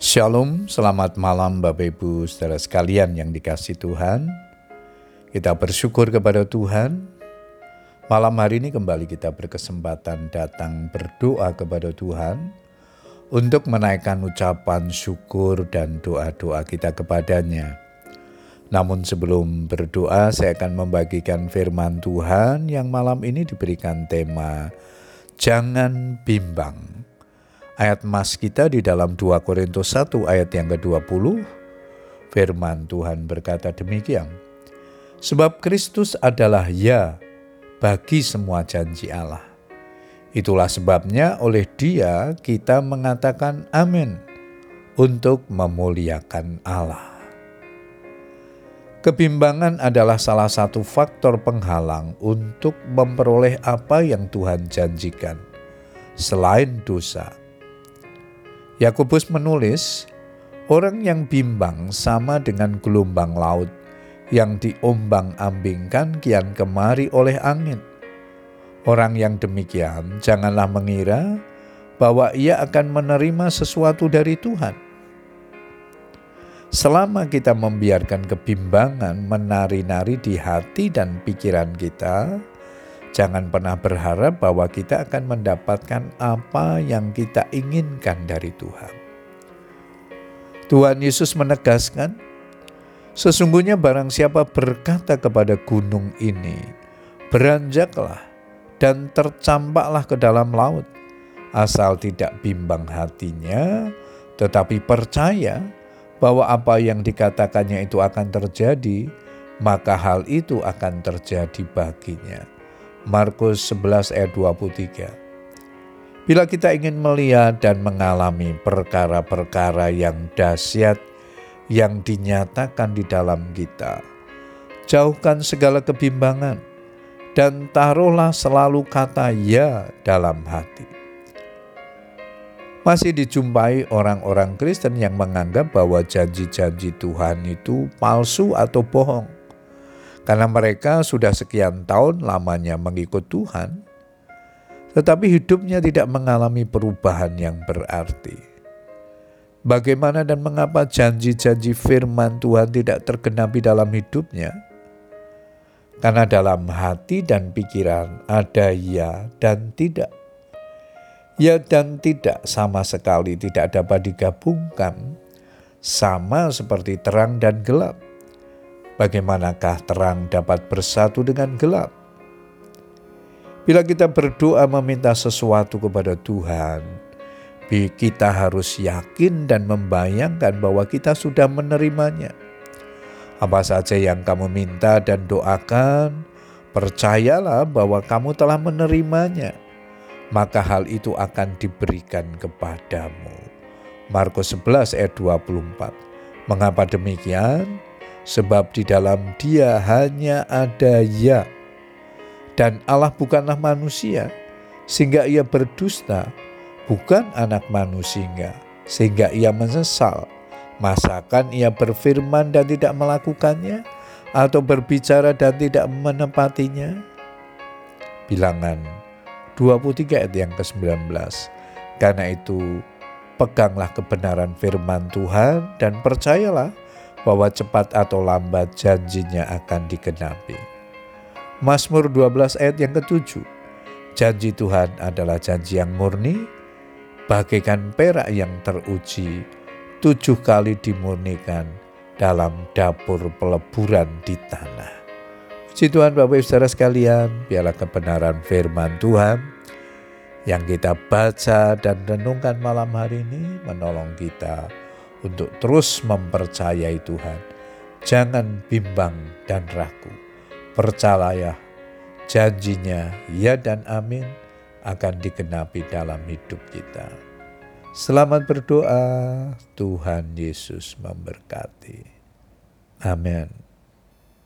Shalom, selamat malam Bapak Ibu saudara sekalian yang dikasih Tuhan. Kita bersyukur kepada Tuhan. Malam hari ini kembali kita berkesempatan datang berdoa kepada Tuhan untuk menaikkan ucapan syukur dan doa-doa kita kepadanya. Namun sebelum berdoa saya akan membagikan firman Tuhan yang malam ini diberikan tema Jangan bimbang ayat mas kita di dalam 2 Korintus 1 ayat yang ke-20, firman Tuhan berkata demikian. Sebab Kristus adalah ya bagi semua janji Allah. Itulah sebabnya oleh dia kita mengatakan amin untuk memuliakan Allah. Kebimbangan adalah salah satu faktor penghalang untuk memperoleh apa yang Tuhan janjikan, selain dosa Yakobus menulis, orang yang bimbang sama dengan gelombang laut yang diombang-ambingkan kian kemari oleh angin. Orang yang demikian janganlah mengira bahwa ia akan menerima sesuatu dari Tuhan. Selama kita membiarkan kebimbangan menari-nari di hati dan pikiran kita, Jangan pernah berharap bahwa kita akan mendapatkan apa yang kita inginkan dari Tuhan. Tuhan Yesus menegaskan, sesungguhnya barang siapa berkata kepada gunung ini, beranjaklah dan tercampaklah ke dalam laut, asal tidak bimbang hatinya, tetapi percaya bahwa apa yang dikatakannya itu akan terjadi, maka hal itu akan terjadi baginya. Markus 11 ayat 23. Bila kita ingin melihat dan mengalami perkara-perkara yang dahsyat yang dinyatakan di dalam kita, jauhkan segala kebimbangan dan taruhlah selalu kata ya dalam hati. Masih dijumpai orang-orang Kristen yang menganggap bahwa janji-janji Tuhan itu palsu atau bohong karena mereka sudah sekian tahun lamanya mengikut Tuhan, tetapi hidupnya tidak mengalami perubahan yang berarti. Bagaimana dan mengapa janji-janji firman Tuhan tidak tergenapi dalam hidupnya? Karena dalam hati dan pikiran ada ya dan tidak. Ya dan tidak sama sekali tidak dapat digabungkan, sama seperti terang dan gelap bagaimanakah terang dapat bersatu dengan gelap? Bila kita berdoa meminta sesuatu kepada Tuhan, kita harus yakin dan membayangkan bahwa kita sudah menerimanya. Apa saja yang kamu minta dan doakan, percayalah bahwa kamu telah menerimanya, maka hal itu akan diberikan kepadamu. Markus 11 ayat 24. Mengapa demikian? Sebab di dalam dia hanya ada ya. Dan Allah bukanlah manusia, sehingga ia berdusta, bukan anak manusia, sehingga ia menyesal. Masakan ia berfirman dan tidak melakukannya, atau berbicara dan tidak menempatinya? Bilangan 23 ayat yang ke-19. Karena itu, peganglah kebenaran firman Tuhan dan percayalah bahwa cepat atau lambat janjinya akan digenapi. Mazmur 12 ayat yang ketujuh. Janji Tuhan adalah janji yang murni, bagaikan perak yang teruji, tujuh kali dimurnikan dalam dapur peleburan di tanah. Puji Tuhan Bapak Ibu Saudara sekalian, biarlah kebenaran firman Tuhan yang kita baca dan renungkan malam hari ini menolong kita untuk terus mempercayai Tuhan. Jangan bimbang dan ragu. Percayalah janjinya ya dan amin akan digenapi dalam hidup kita. Selamat berdoa, Tuhan Yesus memberkati. Amin.